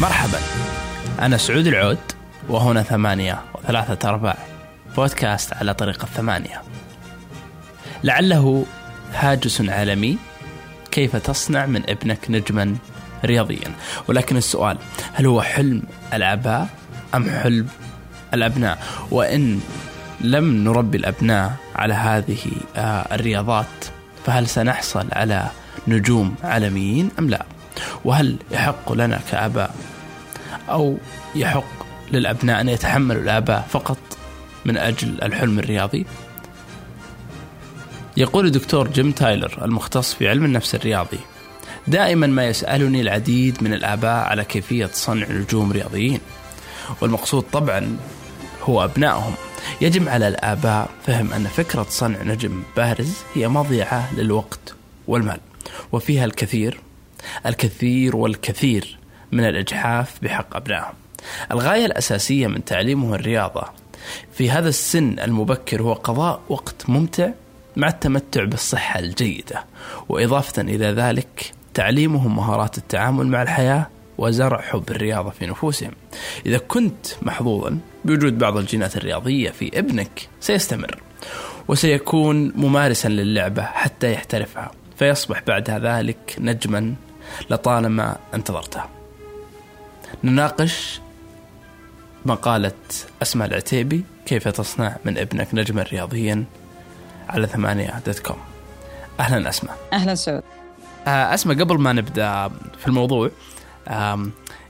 مرحبا. أنا سعود العود وهنا ثمانية وثلاثة أرباع. بودكاست على طريق الثمانية. لعله هاجس عالمي. كيف تصنع من ابنك نجما رياضيا؟ ولكن السؤال هل هو حلم الآباء أم حلم الأبناء؟ وإن لم نربي الأبناء على هذه آه، الرياضات فهل سنحصل على نجوم عالميين أم لا؟ وهل يحق لنا كآباء أو يحق للأبناء أن يتحملوا الآباء فقط من أجل الحلم الرياضي. يقول الدكتور جيم تايلر المختص في علم النفس الرياضي دائما ما يسألني العديد من الآباء على كيفية صنع نجوم رياضيين والمقصود طبعا هو أبنائهم. يجب على الآباء فهم أن فكرة صنع نجم بارز هي مضيعة للوقت والمال وفيها الكثير الكثير والكثير من الإجحاف بحق أبنائهم. الغاية الأساسية من تعليمه الرياضة في هذا السن المبكر هو قضاء وقت ممتع مع التمتع بالصحة الجيدة وإضافة إلى ذلك تعليمهم مهارات التعامل مع الحياة وزرع حب الرياضة في نفوسهم. إذا كنت محظوظا بوجود بعض الجينات الرياضية في ابنك سيستمر وسيكون ممارسا للعبة حتى يحترفها فيصبح بعد ذلك نجما لطالما انتظرته. نناقش مقالة أسماء العتيبي كيف تصنع من ابنك نجما رياضيا على ثمانية دوت كوم. أهلا أسماء. أهلا سعود. آه، أسماء قبل ما نبدأ في الموضوع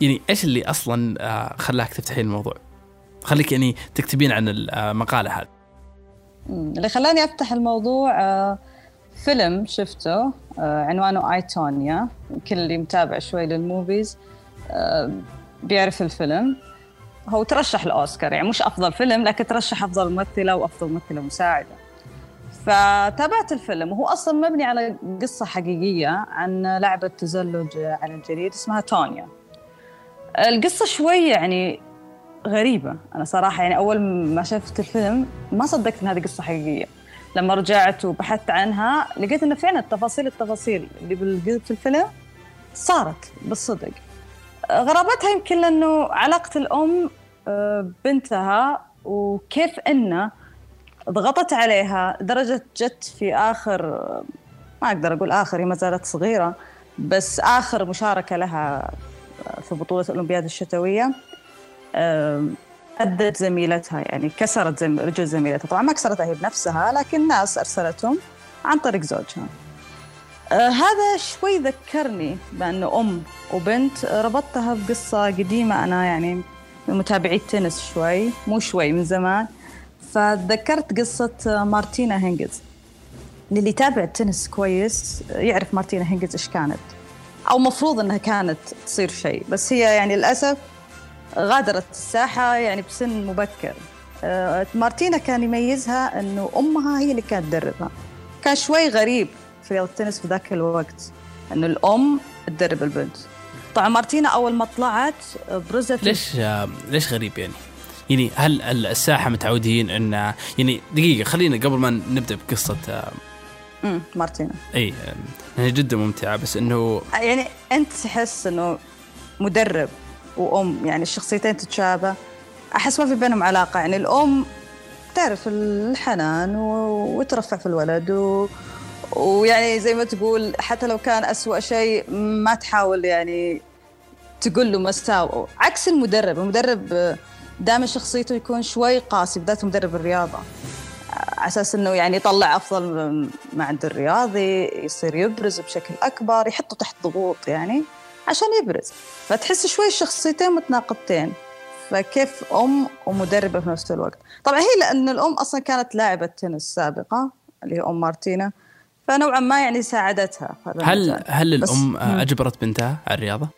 يعني إيش اللي أصلا آه، خلاك تفتحين الموضوع؟ خليك يعني تكتبين عن المقالة هذه. اللي خلاني أفتح الموضوع آه، فيلم شفته عنوانه I, Tonya كل اللي متابع شوي لل movies بيعرف الفيلم. هو ترشح الأوسكار يعني مش أفضل فيلم لكن ترشح أفضل ممثلة وأفضل ممثلة مساعدة. فتابعت الفيلم وهو أصلا مبني على قصة حقيقية عن لاعبة تزلج على الجليد اسمها تونيا. القصة شوي يعني غريبة أنا صراحة يعني أول ما شفت الفيلم ما صدقت إن هذه قصة حقيقية. لما رجعت وبحثت عنها لقيت انه فعلا التفاصيل التفاصيل اللي في الفيلم صارت بالصدق. غرابتها يمكن لأنه علاقة الأم آه، بنتها وكيف إنه ضغطت عليها درجة جت في آخر ما أقدر أقول آخر هي ما زالت صغيرة بس آخر مشاركة لها في بطولة الأولمبياد الشتوية أدت زميلتها يعني كسرت. رجل زميلتها طبعا ما كسرتها هي بنفسها لكن ناس أرسلتهم عن طريق زوجها آه هذا شوي ذكرني بأنه أم وبنت ربطتها بقصة قديمة أنا يعني من متابعي التنس شوي مو شوي من زمان. فتذكرت قصة مارتينا هينجز. اللي يتابع التنس كويس يعرف مارتينا هينجز إيش كانت. أو مفروض إنها كانت تصير شيء بس هي يعني للأسف غادرت الساحة يعني بسن مبكر. آه، مارتينا كان يميزها إنه أمها هي اللي كانت تدربها. كان شوي غريب في التنس في ذاك الوقت. إنه الأم تدرب البنت. طبعا مارتينا أول ما طلعت برزت ليش ليش غريب يعني؟ يعني هل الساحة متعودين ان يعني دقيقة خلينا قبل ما نبدأ بقصة امم مارتينا. إي هي جدا ممتعة بس إنه يعني أنت تحس إنه مدرب وأم يعني الشخصيتين تتشابه. أحس ما في بينهم علاقة يعني الأم تعرف الحنان وترفع في الولد و... ويعني زي ما تقول حتى لو كان أسوأ شيء ما تحاول يعني تقول له مساو عكس المدرب المدرب دائما شخصيته يكون شوي قاسي بالذات مدرب الرياضة. على أساس إنه يعني يطلع أفضل ما عند الرياضي يصير يبرز بشكل أكبر يحطه تحت ضغوط يعني عشان يبرز. فتحس شوي الشخصيتين متناقضتين. فكيف أم ومدربة في نفس الوقت؟ طبعا هي لأن الأم أصلا كانت لاعبة تنس سابقه اللي هي أم مارتينا. فنوعا ما يعني ساعدتها هل هل الأم أجبرت بنتها على الرياضة؟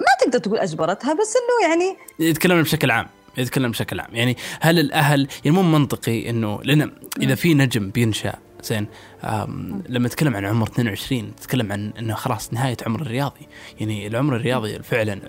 ما تقدر تقول أجبرتها بس إنه يعني يتكلم بشكل عام يتكلم بشكل عام. يعني هل الاهل يعني مو منطقي انه لأن إذا في نجم بينشأ زين لما نتكلم عن عمر 22 نتكلم عن إنه خلاص نهاية عمر الرياضي. يعني العمر الرياضي فعلا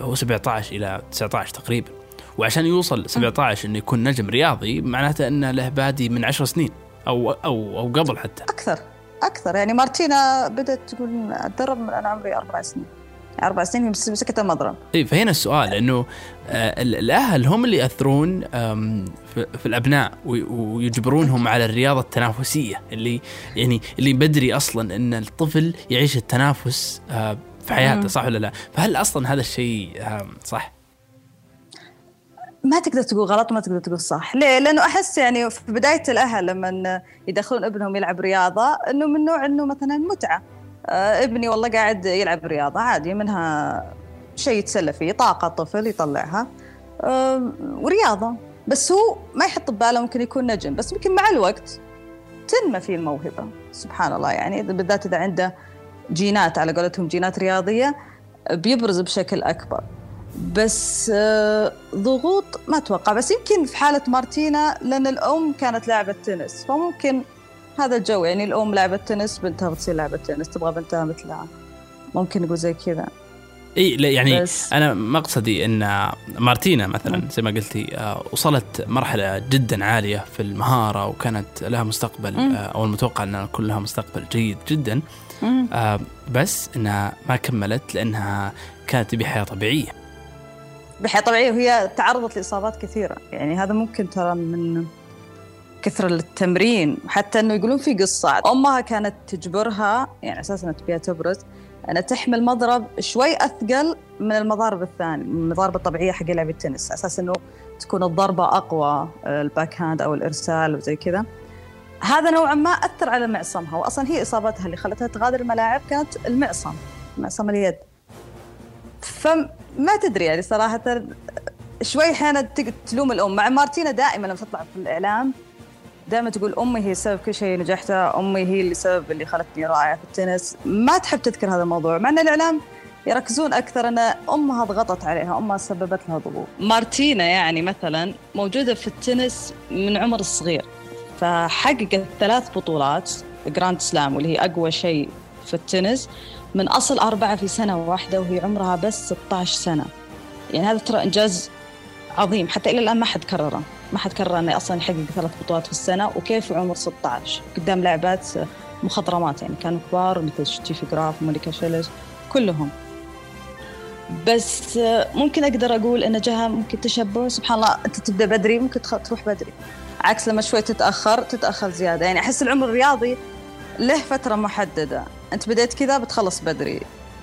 هو 17 إلى 19 تقريبا. وعشان يوصل 17 إنه يكون نجم رياضي معناته إنه له بادي من 10 سنين. أو أو أو قبل حتى. أكثر أكثر. يعني مارتينا بدأت تقول أتدرب من أنا عمري أربع سنين. أربع سنين مسكت المضرب. اي فهنا السؤال انه آه، الأهل هم اللي يأثرون في الأبناء ويجبرونهم على الرياضة التنافسية اللي يعني اللي بدري أصلا إن الطفل يعيش التنافس آه، في حياته صح ولا لا؟ فهل أصلا هذا الشيء صح؟ ما تقدر تقول غلط وما تقدر تقول صح. ليه؟ لأنه أحس يعني في بداية الأهل لما يدخلون ابنهم يلعب رياضة إنه من نوع إنه مثلا متعة. آه ابني والله قاعد يلعب رياضة عادي منها شيء يتسلى فيه طاقة طفل يطلعها. ورياضة. بس هو ما يحط بباله ممكن يكون نجم بس يمكن مع الوقت تنمى فيه الموهبة. سبحان الله يعني بالذات إذا عنده جينات على قولتهم جينات رياضية بيبرز بشكل أكبر. بس آه، ضغوط ما أتوقع. بس يمكن في حالة مارتينا لأن الأم كانت لاعبة تنس فممكن هذا الجو يعني الأم لعبه تنس بنتها بتصير لعبه تنس تبغى بنتها مثلها ممكن نقول زي كذا. إي لا يعني بس أنا مقصدي إن مارتينا مثلا زي ما قلتي آه، وصلت مرحلة جدا عالية في المهارة وكانت لها مستقبل آه، أو المتوقع إنها يكون لها مستقبل جيد جدا. بس إنها ما كملت لأنها كانت تبي حياه طبيعية. بحياة طبيعية وهي تعرضت لإصابات كثيرة. يعني هذا ممكن ترى من كثر التمرين. حتى إنه يقولون في قصة أمها كانت تجبرها يعني أساسا تبيها تبرز إنها تحمل مضرب شوي أثقل من المضارب الثانية من المضارب الطبيعية حق لعب التنس. أساس إنه تكون الضربة أقوى ال backhand أو الإرسال وزي كذا. هذا نوعا ما أثر على معصمها واصلا هي إصابتها اللي خلتها تغادر الملاعب كانت المعصم معصم اليد. فما تدري يعني صراحة شوي أحيانا تلوم الأم. مع مارتينا دائما لما تطلع في الإعلام دائما تقول أمي هي سبب كل شيء نجحته أمي هي اللي سبب اللي خلتني رائعة في التنس. ما تحب تذكر هذا الموضوع مع أن الإعلام يركزون أكثر أن أمها ضغطت عليها أمها سببت لها ضغوط. مارتينا يعني مثلا موجودة في التنس من عمر الصغير فحققت ثلاث بطولات Grand Slam واللي هي أقوى شيء في التنس. من أصل أربعة في سنة واحدة وهي عمرها بس 16 سنة. يعني هذا ترى إنجاز عظيم. حتى إلى الآن ما حد كرره. ما حد كرر أنه أصلا يحقق ثلاث بطولات في السنة وكيف عمر 16 قدام لاعبات مخضرمات يعني كانوا كبار مثل ستيفي جراف ومونيكا سيليز كلهم. بس ممكن أقدر أقول إن جهة ممكن تشبه. سبحان الله أنت تبدأ بدري ممكن تروح بدري. عكس لما شوي تتأخر تتأخر زيادة. يعني أحس العمر الرياضي له فترة محددة. انت بديت كذا بتخلص بدري.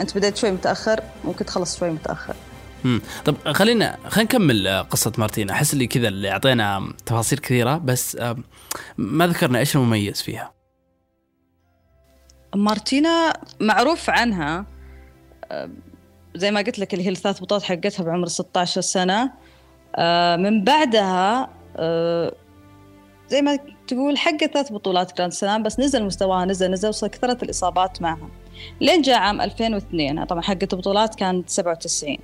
انت بديت شوي متأخر ممكن تخلص شوي متأخر. امم طب خلينا خلينا نكمل آه، قصة مارتينا. أحس اللي كذا اللي أعطينا تفاصيل كثيرة بس آه، ما ذكرنا إيش المميز فيها. مارتينا معروف عنها آه، زي ما قلت لك اللي هي الثلاث بطولات حقتها بعمر 16 سنة. من بعدها زي ما تقول حقق ثلاث بطولات جراند سلام بس نزل مستواها نزل نزل وكثرت الإصابات معها لين جاء عام 2002 طبعا حقت بطولات كانت 97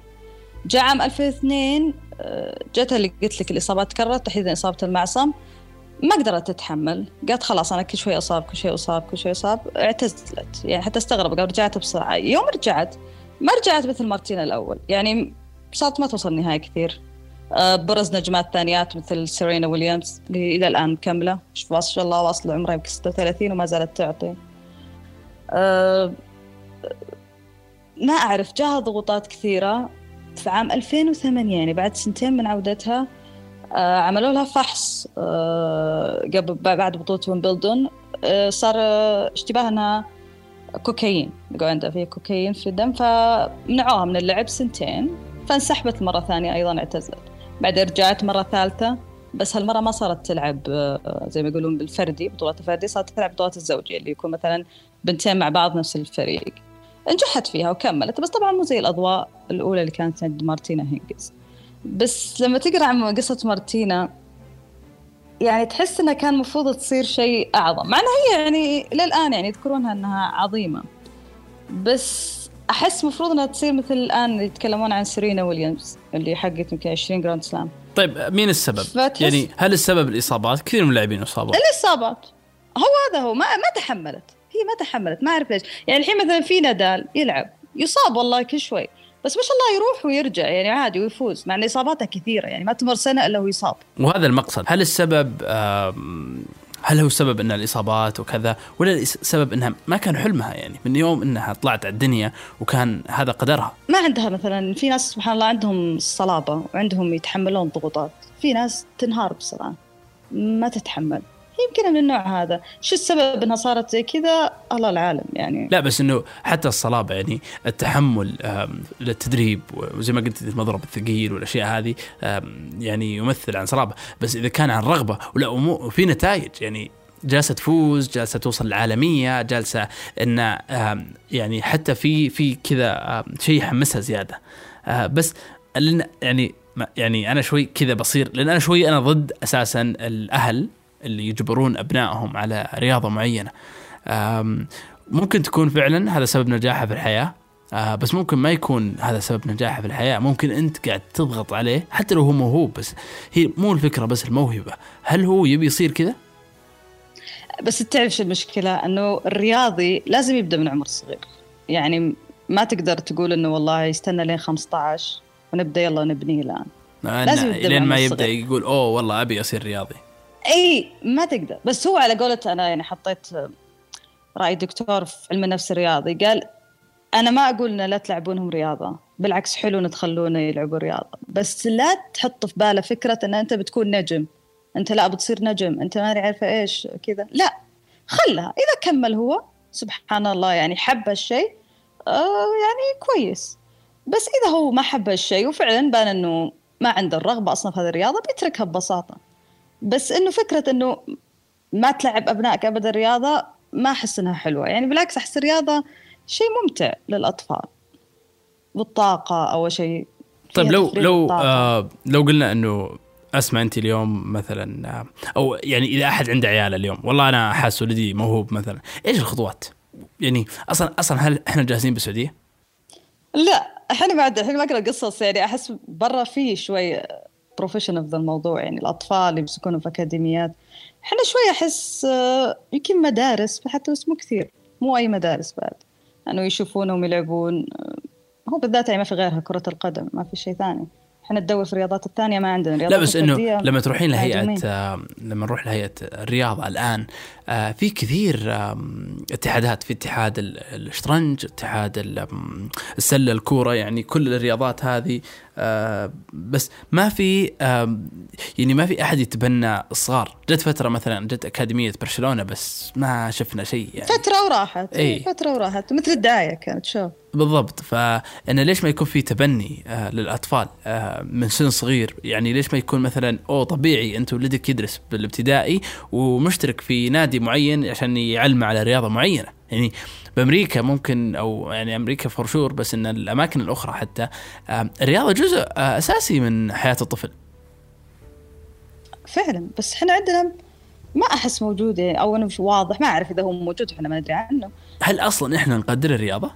جاء عام 2002 آه، جتها اللي قلت لك الإصابات تكررت تحديدا إصابة المعصم. ما قدرت تتحمل. قالت خلاص أنا كل شوي أصاب كل شوي أصاب كل شوي أصاب اعتزلت. يعني حتى استغرب قال رجعت بسرعة. يوم رجعت ما رجعت مثل مارتينا الأول. يعني صارت ما توصل النهاية كثير. برز نجمات ثانيات مثل سيرينا ويليامز اللي إلى الآن مكمله ما شاء الله واصلة عمرها يمكن 36 وما زالت تعطي. أه ما أعرف جاها ضغوطات كثيرة في عام 2008 يعني بعد سنتين من عودتها أه عملوا لها فحص قبل بعد بطولة ويمبلدون. صار اشتباه انها كوكايين لقوا عندها في كوكايين في الدم فمنعوها من اللعب سنتين فانسحبت مرة ثانية أيضا اعتزلت. بعدين رجعت مرة ثالثة بس هالمرة ما صارت تلعب آه، زي ما يقولون بالفردي بطولات الفردي صارت تلعب بطولات الزوجية اللي يكون مثلا بنتين مع بعض نفس الفريق. نجحت فيها وكملت بس طبعا مو زي الأضواء الأولى اللي كانت عند مارتينا هينجز بس لما تقرأ عن قصة مارتينا يعني تحس إنها كان المفروض تصير شيء أعظم مع إنها هي يعني للآن يعني يذكرونها إنها عظيمة. بس أحس المفروض إنها تصير مثل الآن يتكلمون عن سيرينا ويليامز اللي حققت يمكن 20 Grand Slam طيب مين السبب؟ يعني هل السبب الإصابات؟ كثير من اللاعبين اصابوا الإصابات. هو هذا هو ما ما تحملت. هي ما تحملت ما أعرف ليش. يعني الحين مثلا في نادال يلعب يصاب والله كل شوي بس ما شاء الله يروح ويرجع يعني عادي ويفوز مع إن إصاباته كثيرة يعني ما تمر سنة إلا ويصاب. وهذا المقصد. هل السبب هل هو السبب إنها الإصابات وكذا ولا السبب إنها ما كان حلمها يعني من يوم إنها طلعت على الدنيا وكان هذا قدرها. ما عندها مثلا في ناس سبحان الله عندهم صلابة وعندهم يتحملون ضغوطات في ناس تنهار بسرعة ما تتحمل. يمكن من النوع هذا. شو السبب إنها صارت زي كذا؟ الله العالم يعني. لا بس إنه حتى الصلابة يعني التحمل للتدريب وزي ما قلت المضرب الثقيل والأشياء هذه يعني يمثل عن صلابة. بس إذا كان عن رغبة ولا وفي نتائج. يعني جالسة تفوز جالسة توصل العالميه جالسة إن يعني حتى في في كذا شيء يحمسها زيادة. آه، بس يعني يعني أنا شوي كذا بصير لأن أنا شوي أنا ضد أساسا الأهل. اللي يجبرون أبنائهم على رياضة معينة. ممكن تكون فعلا هذا سبب نجاحه في الحياة. آه بس ممكن ما يكون هذا سبب نجاحه في الحياة. ممكن أنت قاعد تضغط عليه حتى لو هو موهوب بس هي مو الفكرة بس الموهبة. هل هو يبي يصير كذا؟ بس تعرف المشكلة؟ إنه الرياضي لازم يبدأ من عمر صغير. يعني ما تقدر تقول إنه والله يستنى لين 15 ونبدأ يلا نبنيه الآن. لازم يبدأ لين ما يبدأ يقول أوه والله أبي أصير رياضي. اي ما تقدر. بس هو على قولته أنا يعني حطيت رأي دكتور في علم النفس الرياضي. قال أنا ما أقول ان لا تلعبونهم رياضة بالعكس حلو ان تخلونه يلعبوا رياضة. بس لا تحط في باله فكرة إن أنت بتكون نجم. أنت لا بتصير نجم. أنت ما عارفة إيش كذا. لا خلها. إذا كمل هو سبحان الله يعني حب الشيء آه يعني كويس. بس إذا هو ما حب الشيء وفعلا بان إنه ما عنده الرغبة أصلا في هذه الرياضة بيتركها ببساطة. بس إنه فكرة إنه ما تلعب أبنائك ابدا رياضة ما أحس إنها حلوة يعني بالعكس أحس الرياضة شيء ممتع للأطفال بالطاقه أو شيء طيب لو لو آه لو قلنا إنه أسمع أنت اليوم مثلا آه، أو يعني إذا أحد عنده عيال اليوم والله أنا حاسس ولدي موهوب مثلا إيش الخطوات؟ يعني أصلا أصلا هل إحنا جاهزين بالسعودية؟ لا إحنا بعد الحين ما اقرا قصص يعني أحس برا في شوي بروفيشنال في الموضوع يعني الأطفال اللي بيمسكونهم في أكاديميات. إحنا شوي أحس آه، يمكن مدارس حتى بس مو كثير مو أي مدارس بعد. أنه يشوفونهم يلعبون آه، هو بالذات يعني ما في غيرها كرة القدم ما في شيء ثاني. إحنا ندور في الرياضات الثانية ما عندنا رياضات لا بس إنه لما تروحين لهيئة آه لما نروح لهيئة الرياضة الآن آه في كثير آه اتحادات في اتحاد الشطرنج اتحاد السلة الكورة يعني كل الرياضات هذه آه بس ما في آه يعني ما في أحد يتبنى الصغار جت فترة مثلا جت أكاديمية برشلونة بس ما شفنا شيء يعني. فترة وراحت إي. فترة وراحت مثل الدعاية كانت شوف. بالضبط. فانا ليش ما يكون في تبني آه للأطفال آه من سن صغير؟ يعني ليش ما يكون مثلا أو طبيعي أنت ولدك يدرس بالابتدائي ومشترك في نادي معين عشان يعلم على رياضة معينة؟ يعني بأمريكا ممكن أو يعني أمريكا فور شور بس إن الأماكن الأخرى حتى الرياضة جزء آه، أساسي من حياة الطفل. فعلا. بس إحنا عندنا ما أحس موجود أو إنه مش واضح ما أعرف إذا هو موجود إحنا ما ندري عنه. هل أصلا إحنا نقدر الرياضة؟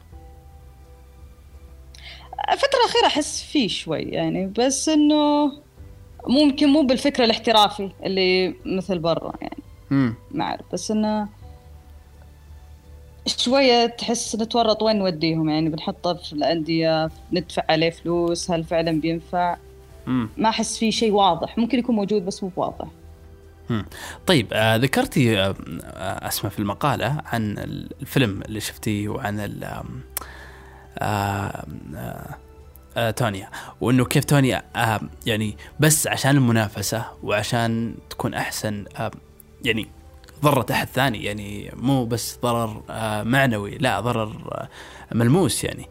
الفترة الأخيرة أحس فيه شوي يعني بس إنه ممكن مو بالفكر الاحترافي اللي مثل برا يعني. ما أعرف بس إنه شوية تحس نتورط وين نوديهم يعني بنحطه في الأندية ندفع عليه فلوس هل فعلا بينفع؟ مم. ما أحس فيه شيء واضح ممكن يكون موجود بس مو واضح طيب آه ذكرتي آه اسمع في المقالة عن الفيلم اللي شفتيه وعن آه آه آه تونيا. وإنه كيف تونيا آه يعني بس عشان المنافسة وعشان تكون أحسن آه يعني ضرت أحد ثاني يعني مو بس ضرر آه معنوي لا ضرر آه ملموس يعني.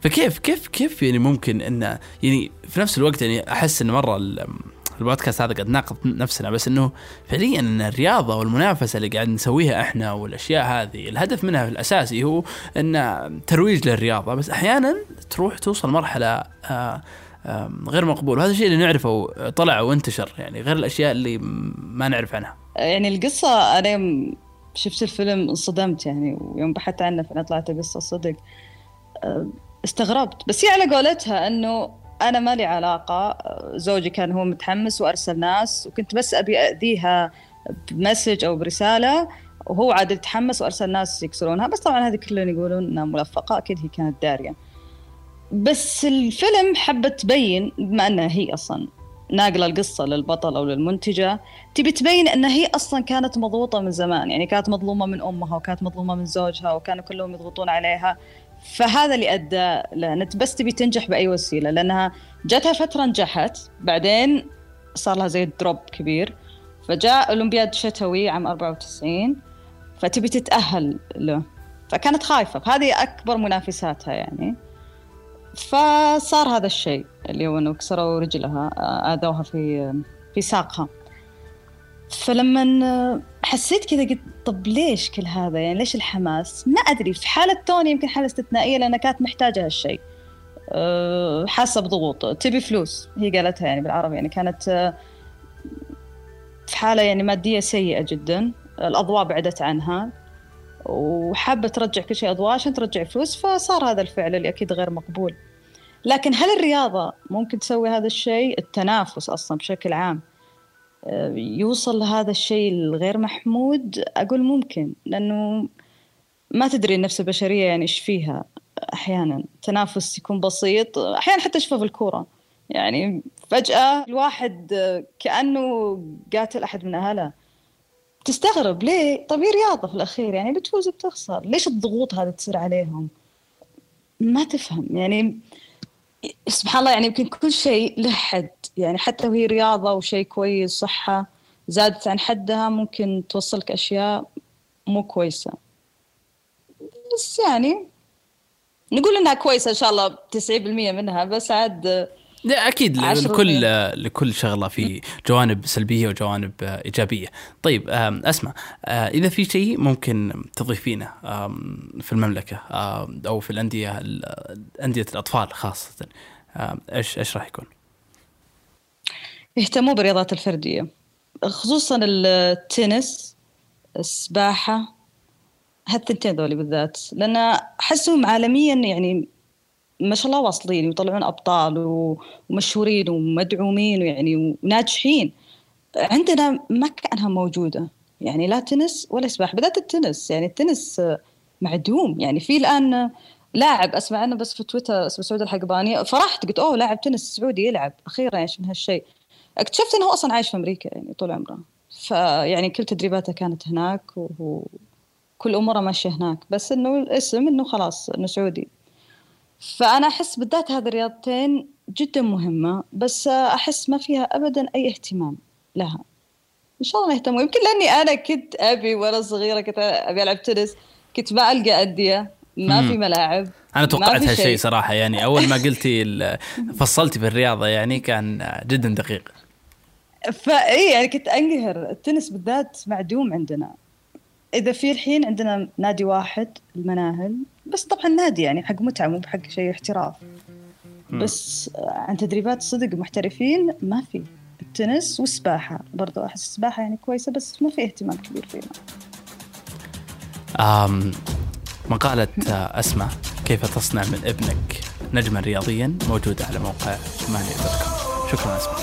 فكيف كيف كيف يعني ممكن انه يعني في نفس الوقت يعني أحس انه مرة البودكاست هذا قد ناقض نفسنا بس إنه فعليا إن الرياضة والمنافسة اللي قاعد نسويها إحنا والأشياء هذه الهدف منها في الأساسي هو إن ترويج للرياضة بس أحيانا تروح توصل مرحلة آه، غير مقبول وهذا الشيء اللي نعرفه طلع وانتشر يعني غير الأشياء اللي ما نعرف عنها. يعني القصة أنا شفت الفيلم انصدمت يعني ويوم بحثت عنه فأنا طلعت قصة صدق آه، استغربت بس هي على قولتها إنه أنا ما لي علاقة زوجي كان هو متحمس وأرسل ناس وكنت بس أبي اذيها بمسج أو برسالة وهو عاد يتحمس وأرسل ناس يكسرونها. بس طبعا هذه كلهم يقولون إنها ملفقة أكيد هي كانت دارية. بس الفيلم حبت تبين بما إنها هي أصلا ناقلة القصة للبطل أو للمنتجة تبي تبين ان هي أصلا كانت مضغوطة من زمان. يعني كانت مظلومة من أمها وكانت مظلومة من زوجها وكانوا كلهم يضغطون عليها. فهذا اللي أدى لأن بس تبي تنجح بأي وسيلة لأنها جاتها فترة نجحت بعدين صار لها زي دروب كبير. فجاء أولمبياد شتوي عام 94 فتبي تتأهل له. فكانت خايفة فهذه أكبر منافساتها يعني. فصار هذا الشيء اللي هو إنه كسروا رجلها آذوها في في ساقها. فلما حسيت كذا قلت طب ليش كل هذا؟ يعني ليش الحماس؟ ما أدري في حالة توني يمكن حالة استثنائية لانها كانت محتاجة هالشيء. أه، حاسة بضغوط. تبي فلوس؟ هي قالتها يعني بالعربي. يعني كانت أه، في حالة يعني مادية سيئة جدا. الأضواء بعدت عنها. وحابة ترجع كل شيء أضواء عشان ترجع فلوس فصار هذا الفعل اللي أكيد غير مقبول. لكن هل الرياضة ممكن تسوي هذا الشيء؟ التنافس أصلا بشكل عام. يوصل لهذا الشيء الغير محمود أقول ممكن لأنه ما تدري النفس البشرية يعني إيش فيها أحيانا. تنافس يكون بسيط أحيانا حتى أشوفه في الكورة. يعني فجأة الواحد كأنه قاتل أحد من أهله. تستغرب ليه؟ طب هي رياضة في الأخير يعني بتفوز بتخسر ليش الضغوط هذه تصير عليهم؟ ما تفهم. يعني سبحان الله يعني يمكن كل شيء له حد. يعني حتى وهي رياضة وشيء كويس صحة زادت عن حدها ممكن توصلك أشياء مو كويسة. بس يعني نقول إنها كويسة إن شاء الله 90% منها بس عاد لا أكيد لكل لكل شغلة في جوانب سلبية وجوانب إيجابية. طيب أسمع آه، إذا في شيء ممكن تضيفينه في المملكة أو في الأندية أندية الأطفال خاصة إيش إيش راح يكون؟ يهتموا بالرياضات الفردية خصوصا التنس السباحة هالثنتين ذولي بالذات لأن أحسهم عالميا يعني ما شاء الله واصلين ويطلعون أبطال ومشهورين ومدعومين ويعني وناجحين. عندنا ما كانها موجودة. يعني لا تنس ولا سباحة بالذات التنس. يعني التنس معدوم. يعني في الآن لاعب أسمع عنه بس في تويتر اسمه سعود الحقباني فرحت قلت أوه لاعب تنس سعودي يلعب أخيرا إيش من هالشيء. اكتشفت إنه هو أصلا عايش في أمريكا يعني طول عمره. فيعني كل تدريباته كانت هناك وكل أموره ماشية هناك. بس إنه الاسم إنه خلاص إنه سعودي. فأنا أحس بالذات هذه الرياضتين جدا مهمة بس أحس ما فيها أبدا أي اهتمام لها. إن شاء الله يهتموا يمكن لأني أنا كنت أبي وأنا صغيرة كنت أبي ألعب تنس كنت ما ألقى أندية ما مم. في ملاعب أنا توقعت هالشيء صراحة يعني أول ما قلتي فصلتي في الرياضة يعني كان جدا دقيق. فاي يعني كنت أنقهر. التنس بالذات معدوم عندنا. إذا في الحين عندنا نادي واحد المناهل بس طبعا نادي يعني حق متعة مو بحق شيء احتراف. بس عن تدريبات صدق محترفين ما في. التنس والسباحة برضو أحس السباحة يعني كويسة بس ما في اهتمام كبير فيها. أم مقالة أسمع كيف تصنع من ابنك نجما رياضيا موجودة على موقع ماني شكرا أسمع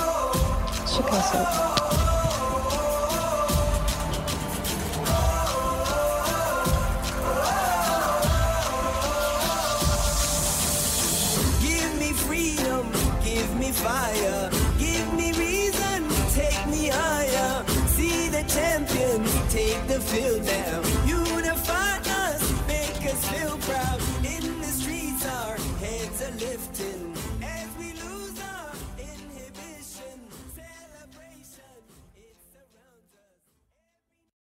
شكرا سيد fire. Give me reason, take me higher. See the champions take the field now.